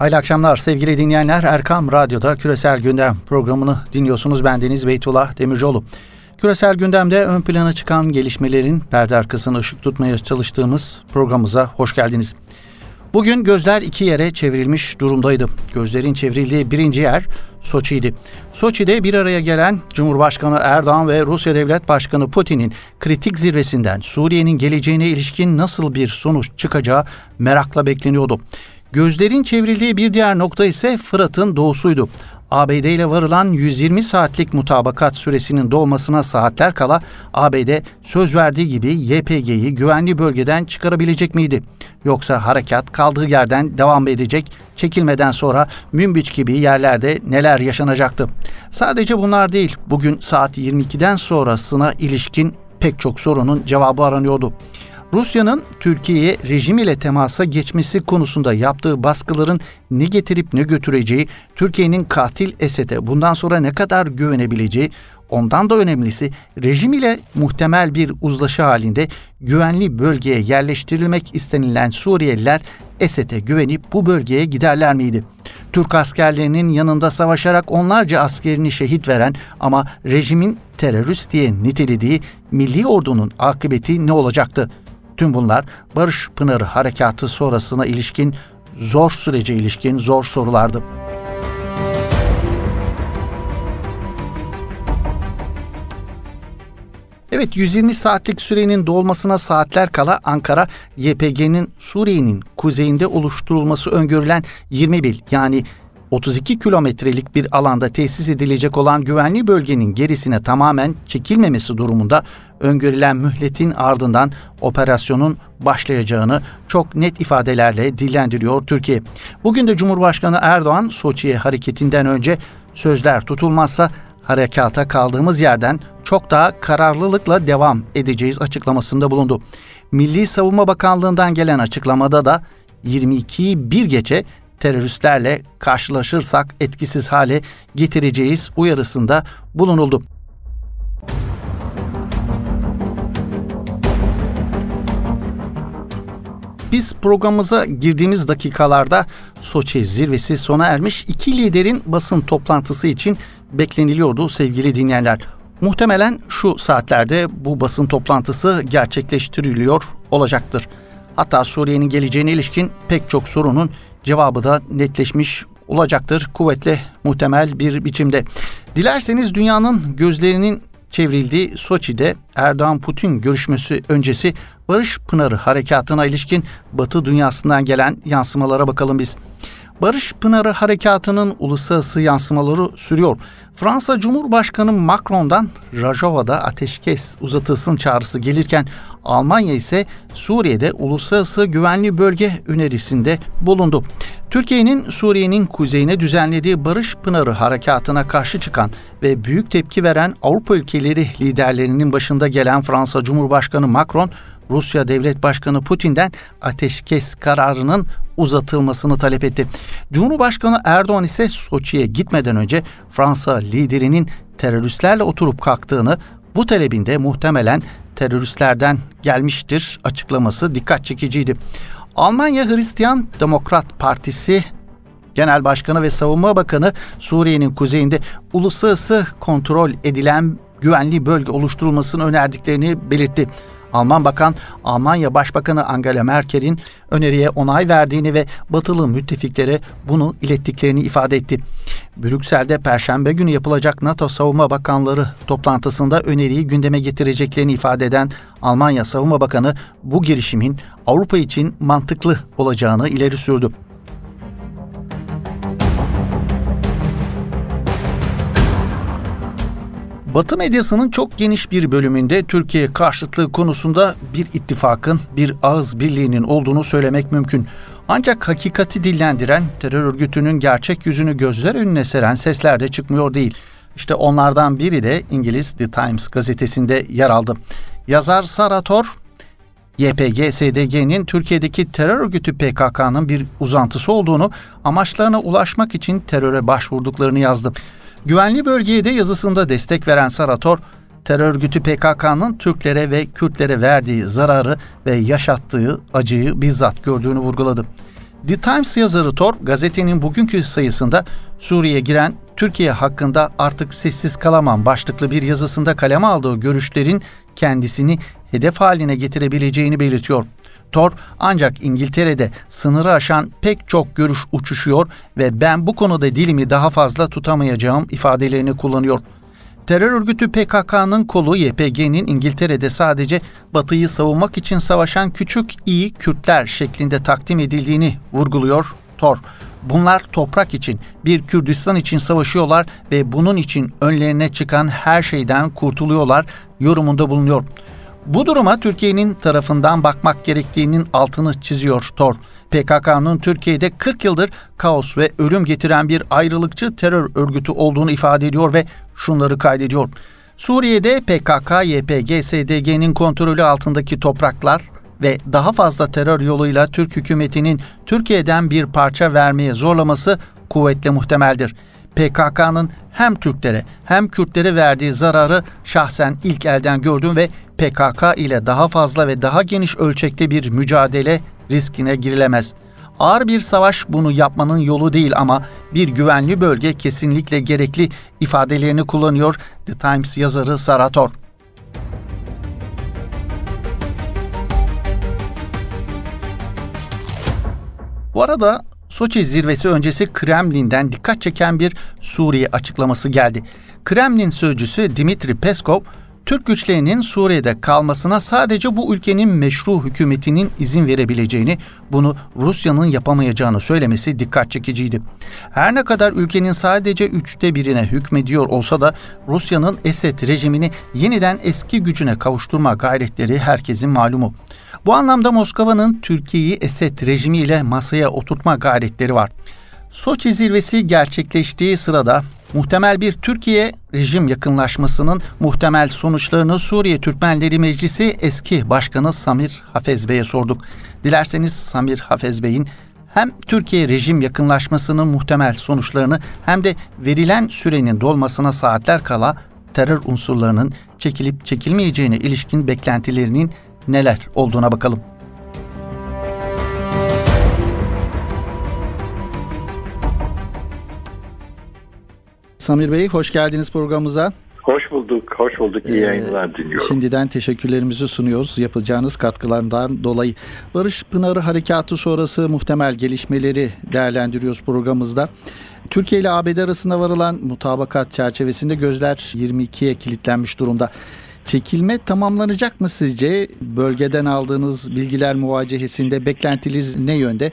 Hayırlı akşamlar sevgili dinleyenler. Erkam Radyo'da Küresel Gündem programını dinliyorsunuz. Ben Deniz Beytullah Demircioğlu. Küresel gündemde ön plana çıkan gelişmelerin perde arkasını ışık tutmaya çalıştığımız programımıza hoş geldiniz. Bugün gözler iki yere çevrilmiş durumdaydı. Gözlerin çevrildiği birinci yer Soçi'ydi. Soçi'de bir araya gelen Cumhurbaşkanı Erdoğan ve Rusya Devlet Başkanı Putin'in kritik zirvesinden Suriye'nin geleceğine ilişkin nasıl bir sonuç çıkacağı merakla bekleniyordu. Gözlerin çevrildiği bir diğer nokta ise Fırat'ın doğusuydu. ABD ile varılan 120 saatlik mutabakat süresinin dolmasına saatler kala ABD söz verdiği gibi YPG'yi güvenli bölgeden çıkarabilecek miydi? Yoksa harekat kaldığı yerden devam edecek, çekilmeden sonra Münbiç gibi yerlerde neler yaşanacaktı? Sadece bunlar değil, bugün saat 22'den sonrasına ilişkin pek çok sorunun cevabı aranıyordu. Rusya'nın Türkiye'ye rejim ile temasa geçmesi konusunda yaptığı baskıların ne getirip ne götüreceği, Türkiye'nin katil Esed'e bundan sonra ne kadar güvenebileceği, ondan da önemlisi rejim ile muhtemel bir uzlaşı halinde güvenli bölgeye yerleştirilmek istenilen Suriyeliler Esed'e güvenip bu bölgeye giderler miydi? Türk askerlerinin yanında savaşarak onlarca askerini şehit veren ama rejimin terörist diye nitelediği milli ordunun akıbeti ne olacaktı? Tüm bunlar Barış Pınarı harekatı sonrasına ilişkin zor sürece ilişkin zor sorulardı. Evet 120 saatlik sürenin dolmasına saatler kala Ankara YPG'nin Suriye'nin kuzeyinde oluşturulması öngörülen 21 yani 32 kilometrelik bir alanda tesis edilecek olan güvenli bölgenin gerisine tamamen çekilmemesi durumunda öngörülen mühletin ardından operasyonun başlayacağını çok net ifadelerle dillendiriyor Türkiye. Bugün de Cumhurbaşkanı Erdoğan Soçi'ye hareketinden önce sözler tutulmazsa harekata kaldığımız yerden çok daha kararlılıkla devam edeceğiz açıklamasında bulundu. Milli Savunma Bakanlığı'ndan gelen açıklamada da 22'yi bir gece teröristlerle karşılaşırsak etkisiz hale getireceğiz uyarısında bulunuldu. Biz programımıza girdiğimiz dakikalarda Soçi zirvesi sona ermiş iki liderin basın toplantısı için bekleniliyordu sevgili dinleyenler. Muhtemelen şu saatlerde bu basın toplantısı gerçekleştiriliyor olacaktır. Hatta Suriye'nin geleceğine ilişkin pek çok sorunun cevabı da netleşmiş olacaktır kuvvetle muhtemel bir biçimde. Dilerseniz dünyanın gözlerinin çevrildiği Soçi'de Erdoğan-Putin görüşmesi öncesi Barış Pınarı harekatına ilişkin Batı dünyasından gelen yansımalara bakalım biz. Barış Pınarı Harekatı'nın uluslararası yansımaları sürüyor. Fransa Cumhurbaşkanı Macron'dan Rojava'da ateşkes uzatılsın çağrısı gelirken Almanya ise Suriye'de uluslararası güvenli bölge önerisinde bulundu. Türkiye'nin Suriye'nin kuzeyine düzenlediği Barış Pınarı harekatına karşı çıkan ve büyük tepki veren Avrupa ülkeleri liderlerinin başında gelen Fransa Cumhurbaşkanı Macron, Rusya Devlet Başkanı Putin'den ateşkes kararının uzatılmasını talep etti. Cumhurbaşkanı Erdoğan ise Soçi'ye gitmeden önce Fransa liderinin teröristlerle oturup kalktığını, bu talebinde muhtemelen teröristlerden gelmiştir açıklaması dikkat çekiciydi. Almanya Hristiyan Demokrat Partisi Genel Başkanı ve Savunma Bakanı Suriye'nin kuzeyinde uluslararası kontrol edilen güvenli bölge oluşturulmasını önerdiklerini belirtti. Alman Bakan, Almanya Başbakanı Angela Merkel'in öneriye onay verdiğini ve batılı müttefiklere bunu ilettiklerini ifade etti. Brüksel'de Perşembe günü yapılacak NATO Savunma Bakanları toplantısında öneriyi gündeme getireceklerini ifade eden Almanya Savunma Bakanı bu girişimin Avrupa için mantıklı olacağını ileri sürdü. Batı medyasının çok geniş bir bölümünde Türkiye karşıtlığı konusunda bir ittifakın, bir ağız birliğinin olduğunu söylemek mümkün. Ancak hakikati dillendiren, terör örgütünün gerçek yüzünü gözler önüne seren sesler de çıkmıyor değil. İşte onlardan biri de İngiliz The Times gazetesinde yer aldı. Yazar Sarator, YPG-SDG'nin Türkiye'deki terör örgütü PKK'nın bir uzantısı olduğunu, amaçlarına ulaşmak için teröre başvurduklarını yazdı. Güvenli bölgeye de yazısında destek veren Sarator, terör örgütü PKK'nın Türklere ve Kürtlere verdiği zararı ve yaşattığı acıyı bizzat gördüğünü vurguladı. The Times yazarı Thor gazetenin bugünkü sayısında Suriye'ye giren Türkiye hakkında artık sessiz kalamam başlıklı bir yazısında kaleme aldığı görüşlerin kendisini hedef haline getirebileceğini belirtiyor. Thor ancak İngiltere'de sınırı aşan pek çok görüş uçuşuyor ve ben bu konuda dilimi daha fazla tutamayacağım ifadelerini kullanıyor. Terör örgütü PKK'nın kolu YPG'nin İngiltere'de sadece Batı'yı savunmak için savaşan küçük iyi Kürtler şeklinde takdim edildiğini vurguluyor Thor. Bunlar toprak için, bir Kürdistan için savaşıyorlar ve bunun için önlerine çıkan her şeyden kurtuluyorlar yorumunda bulunuyor. Bu duruma Türkiye'nin tarafından bakmak gerektiğinin altını çiziyor Thor. PKK'nın Türkiye'de 40 yıldır kaos ve ölüm getiren bir ayrılıkçı terör örgütü olduğunu ifade ediyor ve şunları kaydediyor. Suriye'de PKK, YPG, SDG'nin kontrolü altındaki topraklar ve daha fazla terör yoluyla Türk hükümetinin Türkiye'den bir parça vermeye zorlaması kuvvetle muhtemeldir. PKK'nın hem Türklere hem Kürtlere verdiği zararı şahsen ilk elden gördüm ve PKK ile daha fazla ve daha geniş ölçekte bir mücadele riskine girilemez. Ağır bir savaş bunu yapmanın yolu değil ama bir güvenli bölge kesinlikle gerekli ifadelerini kullanıyor The Times yazarı Sarator. Bu arada Soçi zirvesi öncesi Kremlin'den dikkat çeken bir Suriye açıklaması geldi. Kremlin sözcüsü Dimitri Peskov, Türk güçlerinin Suriye'de kalmasına sadece bu ülkenin meşru hükümetinin izin verebileceğini, bunu Rusya'nın yapamayacağını söylemesi dikkat çekiciydi. Her ne kadar ülkenin sadece üçte birine hükmediyor olsa da Rusya'nın Esed rejimini yeniden eski gücüne kavuşturma gayretleri herkesin malumu. Bu anlamda Moskova'nın Türkiye'yi Esed rejimiyle masaya oturtma gayretleri var. Soçi zirvesi gerçekleştiği sırada muhtemel bir Türkiye rejim yakınlaşmasının muhtemel sonuçlarını Suriye Türkmenleri Meclisi eski başkanı Samir Hafez Bey'e sorduk. Dilerseniz Samir Hafez Bey'in hem Türkiye rejim yakınlaşmasının muhtemel sonuçlarını hem de verilen sürenin dolmasına saatler kala terör unsurlarının çekilip çekilmeyeceğine ilişkin beklentilerinin neler olduğuna bakalım. Samir Bey hoş geldiniz programımıza. Hoş bulduk, hoş bulduk. İyi ee, yayınlar diliyorum. Şimdiden teşekkürlerimizi sunuyoruz yapacağınız katkılarından dolayı. Barış Pınarı Harekatı sonrası muhtemel gelişmeleri değerlendiriyoruz programımızda. Türkiye ile ABD arasında varılan mutabakat çerçevesinde gözler 22'ye kilitlenmiş durumda. Çekilme tamamlanacak mı sizce? Bölgeden aldığınız bilgiler muvacehesinde beklentiniz ne yönde?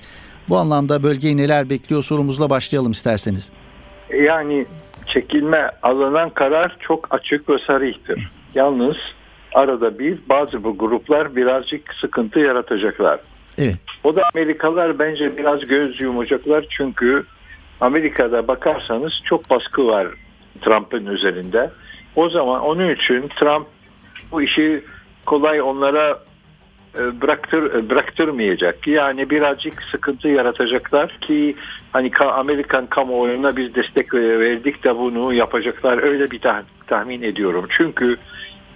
Bu anlamda bölgeyi neler bekliyor sorumuzla başlayalım isterseniz. Yani çekilme alınan karar çok açık ve sarihtir. Yalnız arada bir bazı bu gruplar birazcık sıkıntı yaratacaklar. Evet. O da Amerikalılar bence biraz göz yumacaklar çünkü Amerika'da bakarsanız çok baskı var Trump'ın üzerinde. O zaman onun için Trump bu işi kolay onlara bıraktır e, bıraktırmayacak. Yani birazcık sıkıntı yaratacaklar ki hani Amerikan kamuoyuna biz destek verdik de bunu yapacaklar. Öyle bir tahmin ediyorum. Çünkü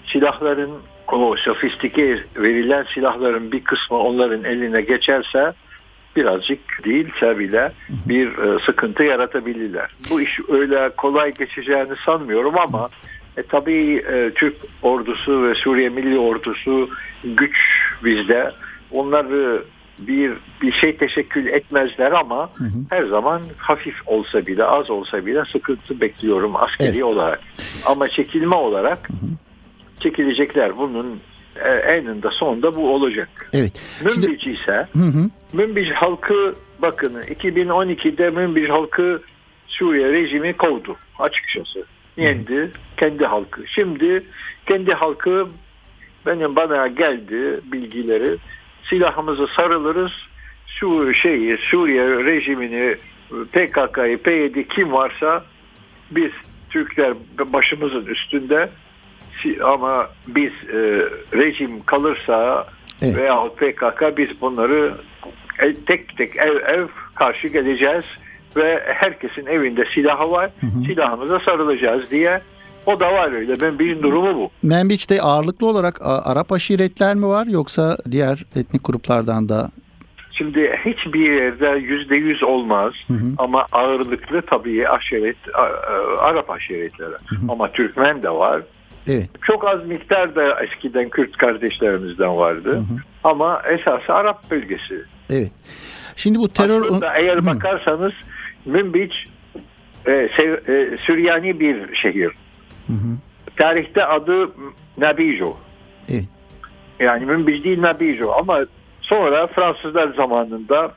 silahların o sofistike verilen silahların bir kısmı onların eline geçerse birazcık değilse bile bir e, sıkıntı yaratabilirler. Bu iş öyle kolay geçeceğini sanmıyorum ama e, tabii e, Türk ordusu ve Suriye Milli Ordusu güç bizde. Onları bir bir şey teşekkül etmezler ama hı hı. her zaman hafif olsa bile az olsa bile sıkıntı bekliyorum askeri evet. olarak. Ama çekilme olarak hı hı. çekilecekler. Bunun e, eninde sonunda bu olacak. Evet. Münbic ise hı hı. Münbic halkı bakın 2012'de Münbic halkı Suriye rejimi kovdu açıkçası yendi kendi halkı. Şimdi kendi halkı benim bana geldi bilgileri silahımızı sarılırız şu şeyi Suriye rejimini PKK'yı PYD kim varsa biz Türkler başımızın üstünde ama biz e, rejim kalırsa evet. veya PKK biz bunları tek tek ev ev karşı geleceğiz ve herkesin evinde silahı var. Hı hı. Silahımıza sarılacağız diye o da var öyle. Ben bir durumu bu. Menbiç'te ağırlıklı olarak Arap aşiretler mi var yoksa diğer etnik gruplardan da Şimdi hiçbir yerde yüzde yüz olmaz hı hı. ama ağırlıklı tabii aşiret, Arap aşiretleri. Hı hı. Ama Türkmen de var. Evet. Çok az miktarda eskiden Kürt kardeşlerimizden vardı. Hı hı. Ama esası Arap bölgesi. Evet. Şimdi bu terör... Aslında eğer hı. Münbiç e, e, Süryani bir şehir. Hı hı. Tarihte adı Nabijo. Evet. Yani Münbiç değil Nabijo ama sonra Fransızlar zamanında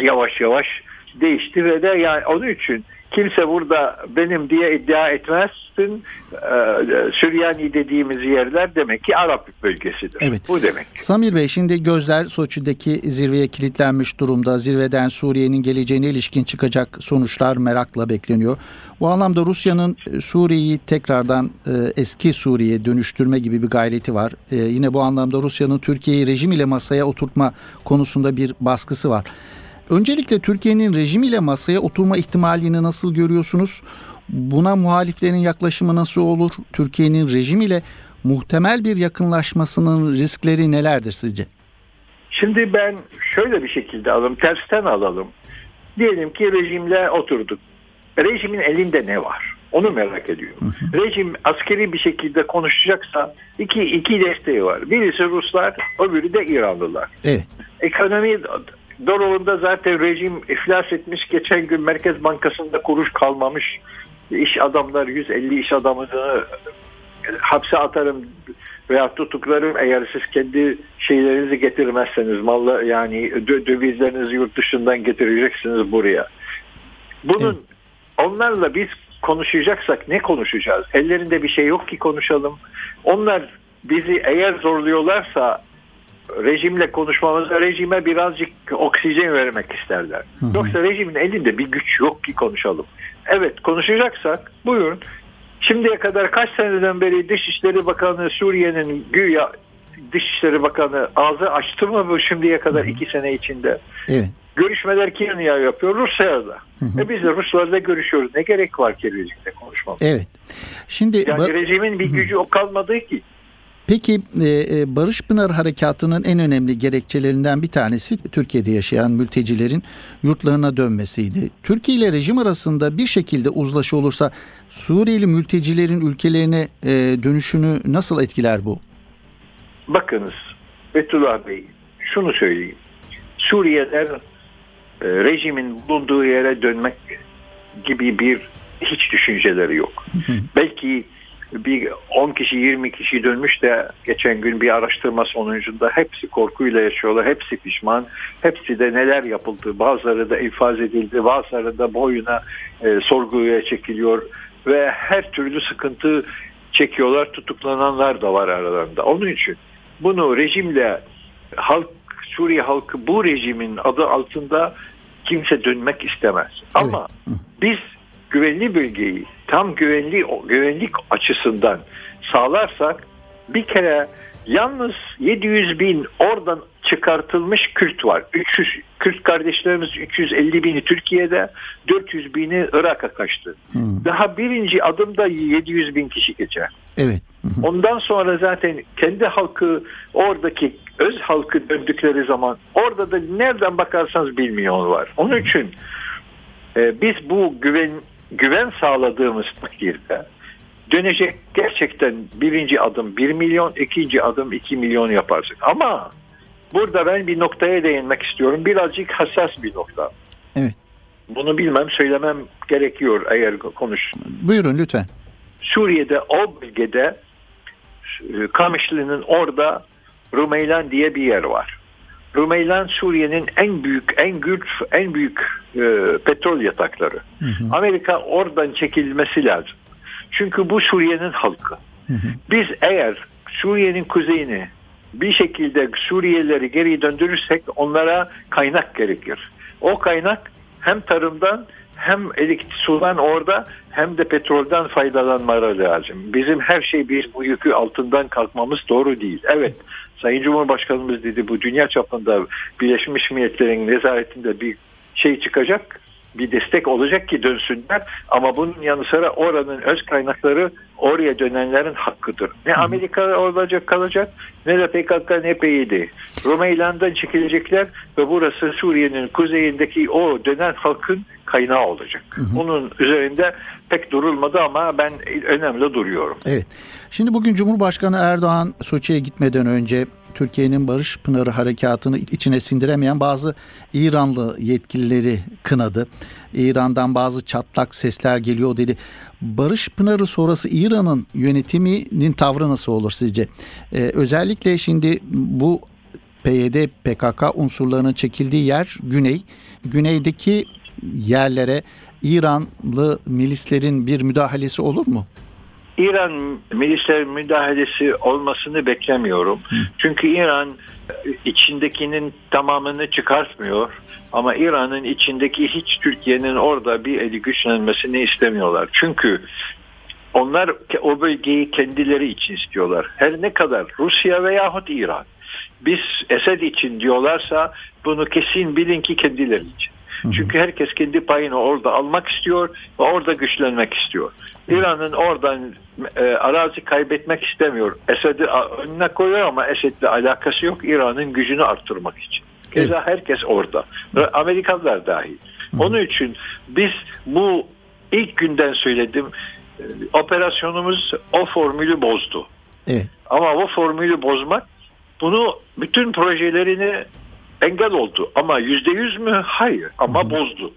yavaş yavaş değişti ve de yani onun için kimse burada benim diye iddia etmezsin. Ee, Süryani dediğimiz yerler demek ki Arap bölgesidir. Evet. Bu demek. Samir Bey şimdi gözler Soçi'deki zirveye kilitlenmiş durumda. Zirveden Suriye'nin geleceğine ilişkin çıkacak sonuçlar merakla bekleniyor. Bu anlamda Rusya'nın Suriye'yi tekrardan e, eski Suriye'ye dönüştürme gibi bir gayreti var. E, yine bu anlamda Rusya'nın Türkiye'yi rejim ile masaya oturtma konusunda bir baskısı var. Öncelikle Türkiye'nin rejimiyle masaya oturma ihtimalini nasıl görüyorsunuz? Buna muhaliflerin yaklaşımı nasıl olur? Türkiye'nin rejim ile muhtemel bir yakınlaşmasının riskleri nelerdir sizce? Şimdi ben şöyle bir şekilde alalım, tersten alalım. Diyelim ki rejimle oturduk. Rejimin elinde ne var? Onu merak ediyorum. Rejim askeri bir şekilde konuşacaksa iki, iki desteği var. Birisi Ruslar, öbürü de İranlılar. Evet. Ekonomi Doğruluğunda zaten rejim iflas etmiş. Geçen gün Merkez Bankası'nda kuruş kalmamış. İş adamlar 150 iş adamını hapse atarım veya tutuklarım eğer siz kendi şeylerinizi getirmezseniz mallı yani dövizlerinizi yurt dışından getireceksiniz buraya. Bunun evet. onlarla biz konuşacaksak ne konuşacağız? Ellerinde bir şey yok ki konuşalım. Onlar bizi eğer zorluyorlarsa rejimle konuşmamızda rejime birazcık oksijen vermek isterler. Hı hı. Yoksa rejimin elinde bir güç yok ki konuşalım. Evet konuşacaksak buyurun. Şimdiye kadar kaç seneden beri Dışişleri Bakanı Suriye'nin güya Dışişleri Bakanı ağzı açtı mı bu şimdiye kadar hı hı. iki sene içinde? Evet. Görüşmeler kim yapıyor? Rusya'da. Hı hı. E biz de Ruslarla görüşüyoruz. Ne gerek var ki rejimle konuşmamız? Evet. Şimdi yani rejimin bir gücü o kalmadı ki. Peki e, e, Barış Pınar Harekatı'nın en önemli gerekçelerinden bir tanesi Türkiye'de yaşayan mültecilerin yurtlarına dönmesiydi. Türkiye ile rejim arasında bir şekilde uzlaşı olursa Suriyeli mültecilerin ülkelerine e, dönüşünü nasıl etkiler bu? Bakınız Betullah Bey şunu söyleyeyim. Suriyeliler rejimin bulunduğu yere dönmek gibi bir hiç düşünceleri yok. Belki bir 10 kişi 20 kişi dönmüş de geçen gün bir araştırma sonucunda hepsi korkuyla yaşıyorlar. Hepsi pişman. Hepsi de neler yapıldı. Bazıları da ifaz edildi. Bazıları da boyuna e, sorguya çekiliyor. Ve her türlü sıkıntı çekiyorlar. Tutuklananlar da var aralarında. Onun için bunu rejimle halk Suriye halkı bu rejimin adı altında kimse dönmek istemez. Evet. Ama biz güvenli bölgeyi tam güvenli güvenlik açısından sağlarsak bir kere yalnız 700 bin oradan çıkartılmış Kürt var. 300 Kürt kardeşlerimiz 350 bini Türkiye'de 400 bini Irak'a kaçtı. Hmm. Daha birinci adımda 700 bin kişi geçer. Evet. Hmm. Ondan sonra zaten kendi halkı oradaki öz halkı döndükleri zaman orada da nereden bakarsanız bir milyon var. Onun için e, biz bu güven güven sağladığımız takdirde dönecek gerçekten birinci adım 1 milyon, ikinci adım 2 milyon yaparsın. Ama burada ben bir noktaya değinmek istiyorum. Birazcık hassas bir nokta. Evet. Bunu bilmem, söylemem gerekiyor eğer konuş. Buyurun lütfen. Suriye'de o bölgede e, Kamışlı'nın orada Rumeylan diye bir yer var. Rumeylan Suriye'nin en büyük, en güç, en büyük e, petrol yatakları. Hı hı. Amerika oradan çekilmesi lazım. Çünkü bu Suriye'nin halkı. Hı hı. Biz eğer Suriye'nin kuzeyini bir şekilde Suriyelileri geri döndürürsek onlara kaynak gerekir. O kaynak hem tarımdan hem elektrik sudan orada hem de petrolden faydalanmaları lazım. Bizim her şey biz bu yükü altından kalkmamız doğru değil. Evet Sayın Cumhurbaşkanımız dedi bu dünya çapında Birleşmiş Milletler'in nezaretinde bir şey çıkacak. Bir destek olacak ki dönsünler ama bunun yanı sıra oranın öz kaynakları oraya dönenlerin hakkıdır. Ne Amerika olacak kalacak ne de PKK ne PYD. Romeylan'dan çekilecekler ve burası Suriye'nin kuzeyindeki o dönen halkın kaynağı olacak. Hı hı. Onun üzerinde pek durulmadı ama ben önemli duruyorum. Evet. Şimdi bugün Cumhurbaşkanı Erdoğan Soçi'ye gitmeden önce Türkiye'nin Barış Pınarı harekatını içine sindiremeyen bazı İranlı yetkilileri kınadı. İran'dan bazı çatlak sesler geliyor dedi. Barış Pınarı sonrası İran'ın yönetiminin tavrı nasıl olur sizce? Ee, özellikle şimdi bu PYD, PKK unsurlarının çekildiği yer güney. Güneydeki yerlere İranlı milislerin bir müdahalesi olur mu? İran milisler müdahalesi olmasını beklemiyorum. Hı. Çünkü İran içindekinin tamamını çıkartmıyor. Ama İran'ın içindeki hiç Türkiye'nin orada bir eli güçlenmesini istemiyorlar. Çünkü onlar o bölgeyi kendileri için istiyorlar. Her ne kadar Rusya veyahut İran biz Esed için diyorlarsa bunu kesin bilin ki kendileri için. Çünkü herkes kendi payını orada almak istiyor ve orada güçlenmek istiyor. İran'ın oradan e, arazi kaybetmek istemiyor. Esed'i önüne koyuyor ama Esed'le alakası yok. İran'ın gücünü arttırmak için. Keza herkes orada. Amerikalılar dahil. Onun için biz bu ilk günden söyledim e, operasyonumuz o formülü bozdu. Evet. Ama o formülü bozmak bunu bütün projelerini engel oldu. Ama yüzde yüz mü? Hayır. Ama Hı-hı. bozdu.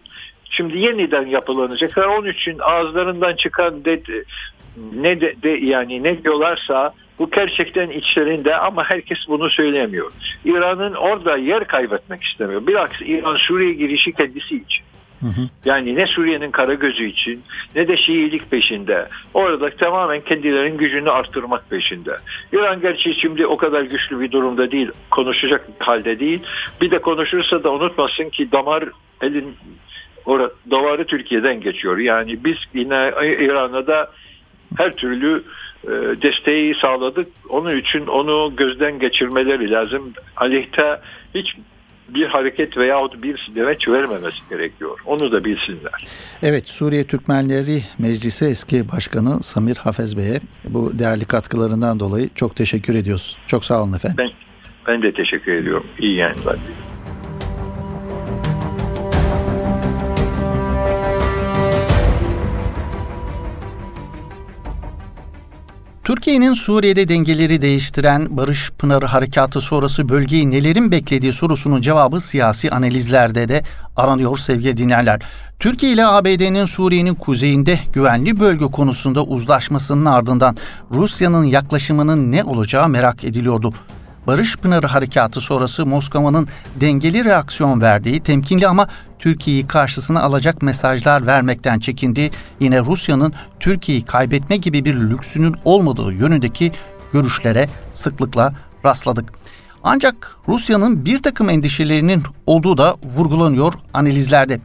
Şimdi yeniden yapılanacaklar. Onun için ağızlarından çıkan de, ne de, de yani ne diyorlarsa bu gerçekten içlerinde ama herkes bunu söylemiyor. İran'ın orada yer kaybetmek istemiyor. Bilakis İran Suriye girişi kendisi için. Yani ne Suriye'nin kara gözü için ne de Şiilik peşinde. Orada tamamen kendilerinin gücünü arttırmak peşinde. İran gerçi şimdi o kadar güçlü bir durumda değil. Konuşacak halde değil. Bir de konuşursa da unutmasın ki damar elin orada davarı Türkiye'den geçiyor. Yani biz yine İran'a da her türlü e, desteği sağladık. Onun için onu gözden geçirmeleri lazım. Aleyhte hiç bir hareket veyahut bir demeç vermemesi gerekiyor. Onu da bilsinler. Evet Suriye Türkmenleri Meclisi eski başkanı Samir Hafez Bey'e bu değerli katkılarından dolayı çok teşekkür ediyoruz. Çok sağ olun efendim. Ben, ben de teşekkür ediyorum. İyi yayınlar Türkiye'nin Suriye'de dengeleri değiştiren Barış Pınarı Harekatı sonrası bölgeyi nelerin beklediği sorusunun cevabı siyasi analizlerde de aranıyor sevgili dinleyenler. Türkiye ile ABD'nin Suriye'nin kuzeyinde güvenli bölge konusunda uzlaşmasının ardından Rusya'nın yaklaşımının ne olacağı merak ediliyordu. Barış Pınarı Harekatı sonrası Moskova'nın dengeli reaksiyon verdiği, temkinli ama Türkiye'yi karşısına alacak mesajlar vermekten çekindi. Yine Rusya'nın Türkiye'yi kaybetme gibi bir lüksünün olmadığı yönündeki görüşlere sıklıkla rastladık. Ancak Rusya'nın bir takım endişelerinin olduğu da vurgulanıyor analizlerde.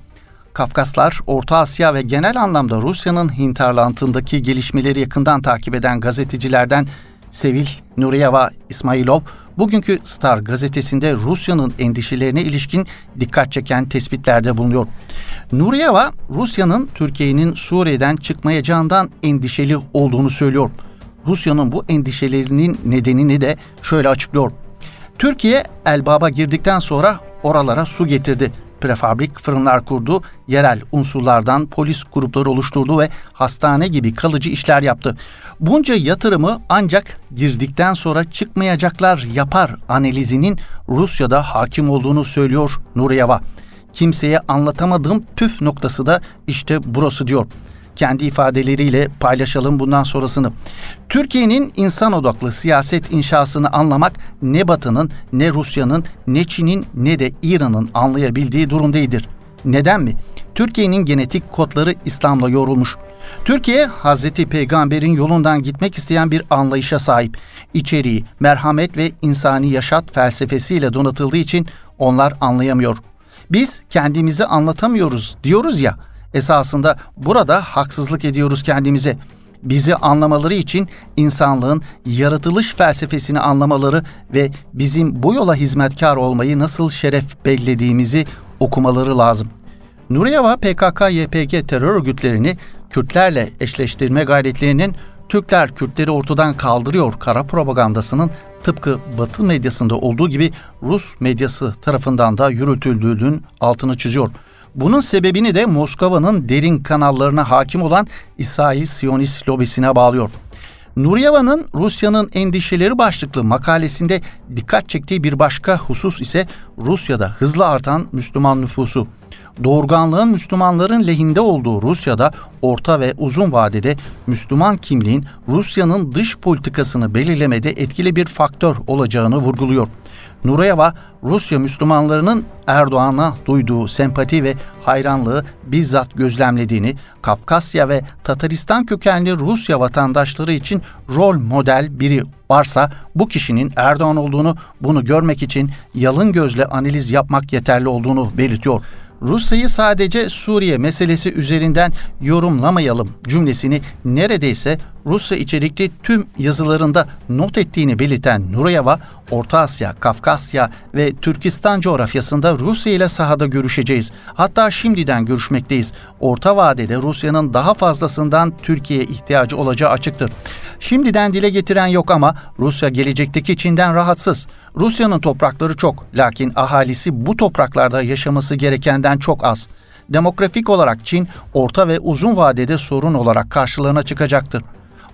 Kafkaslar, Orta Asya ve genel anlamda Rusya'nın hinterlandındaki gelişmeleri yakından takip eden gazetecilerden Sevil Nuriyeva İsmailov bugünkü Star gazetesinde Rusya'nın endişelerine ilişkin dikkat çeken tespitlerde bulunuyor. Nuriyeva, Rusya'nın Türkiye'nin Suriye'den çıkmayacağından endişeli olduğunu söylüyor. Rusya'nın bu endişelerinin nedenini de şöyle açıklıyor. Türkiye Elbab'a girdikten sonra oralara su getirdi prefabrik fırınlar kurdu, yerel unsurlardan polis grupları oluşturdu ve hastane gibi kalıcı işler yaptı. Bunca yatırımı ancak girdikten sonra çıkmayacaklar yapar analizinin Rusya'da hakim olduğunu söylüyor Nuriyeva. Kimseye anlatamadığım püf noktası da işte burası diyor kendi ifadeleriyle paylaşalım bundan sonrasını. Türkiye'nin insan odaklı siyaset inşasını anlamak ne Batı'nın ne Rusya'nın ne Çin'in ne de İran'ın anlayabildiği durumdaydır. Neden mi? Türkiye'nin genetik kodları İslam'la yorulmuş. Türkiye Hazreti Peygamber'in yolundan gitmek isteyen bir anlayışa sahip. İçeriği, merhamet ve insani yaşat felsefesiyle donatıldığı için onlar anlayamıyor. Biz kendimizi anlatamıyoruz diyoruz ya esasında burada haksızlık ediyoruz kendimize. Bizi anlamaları için insanlığın yaratılış felsefesini anlamaları ve bizim bu yola hizmetkar olmayı nasıl şeref bellediğimizi okumaları lazım. Nuriyeva PKK-YPG terör örgütlerini Kürtlerle eşleştirme gayretlerinin Türkler Kürtleri ortadan kaldırıyor kara propagandasının tıpkı Batı medyasında olduğu gibi Rus medyası tarafından da yürütüldüğünün altını çiziyor. Bunun sebebini de Moskova'nın derin kanallarına hakim olan İsrail Siyonist lobisine bağlıyor. Nuriyeva'nın Rusya'nın endişeleri başlıklı makalesinde dikkat çektiği bir başka husus ise Rusya'da hızla artan Müslüman nüfusu. Doğurganlığın Müslümanların lehinde olduğu Rusya'da orta ve uzun vadede Müslüman kimliğin Rusya'nın dış politikasını belirlemede etkili bir faktör olacağını vurguluyor. Nurayeva, Rusya Müslümanlarının Erdoğan'a duyduğu sempati ve hayranlığı bizzat gözlemlediğini, Kafkasya ve Tataristan kökenli Rusya vatandaşları için rol model biri varsa bu kişinin Erdoğan olduğunu bunu görmek için yalın gözle analiz yapmak yeterli olduğunu belirtiyor. Rusya'yı sadece Suriye meselesi üzerinden yorumlamayalım cümlesini neredeyse Rusya içerikli tüm yazılarında not ettiğini belirten Nurayeva, Orta Asya, Kafkasya ve Türkistan coğrafyasında Rusya ile sahada görüşeceğiz. Hatta şimdiden görüşmekteyiz. Orta vadede Rusya'nın daha fazlasından Türkiye'ye ihtiyacı olacağı açıktır. Şimdiden dile getiren yok ama Rusya gelecekteki Çin'den rahatsız. Rusya'nın toprakları çok, lakin ahalisi bu topraklarda yaşaması gerekenden çok az. Demografik olarak Çin orta ve uzun vadede sorun olarak karşılarına çıkacaktır.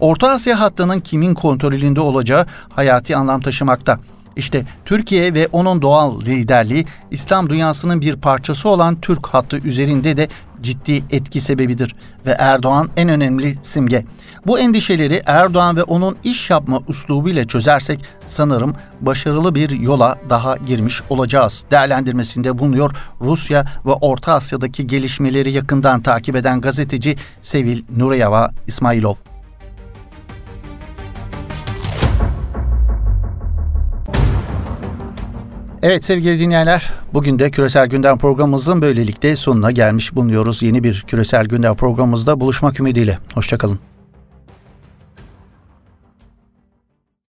Orta Asya hattının kimin kontrolünde olacağı hayati anlam taşımakta. İşte Türkiye ve onun doğal liderliği İslam dünyasının bir parçası olan Türk hattı üzerinde de ciddi etki sebebidir ve Erdoğan en önemli simge. Bu endişeleri Erdoğan ve onun iş yapma uslubu ile çözersek sanırım başarılı bir yola daha girmiş olacağız. Değerlendirmesinde bulunuyor Rusya ve Orta Asya'daki gelişmeleri yakından takip eden gazeteci Sevil Nureyeva İsmailov. Evet sevgili dinleyenler, bugün de Küresel Gündem programımızın böylelikle sonuna gelmiş bulunuyoruz. Yeni bir Küresel Gündem programımızda buluşmak ümidiyle. Hoşçakalın.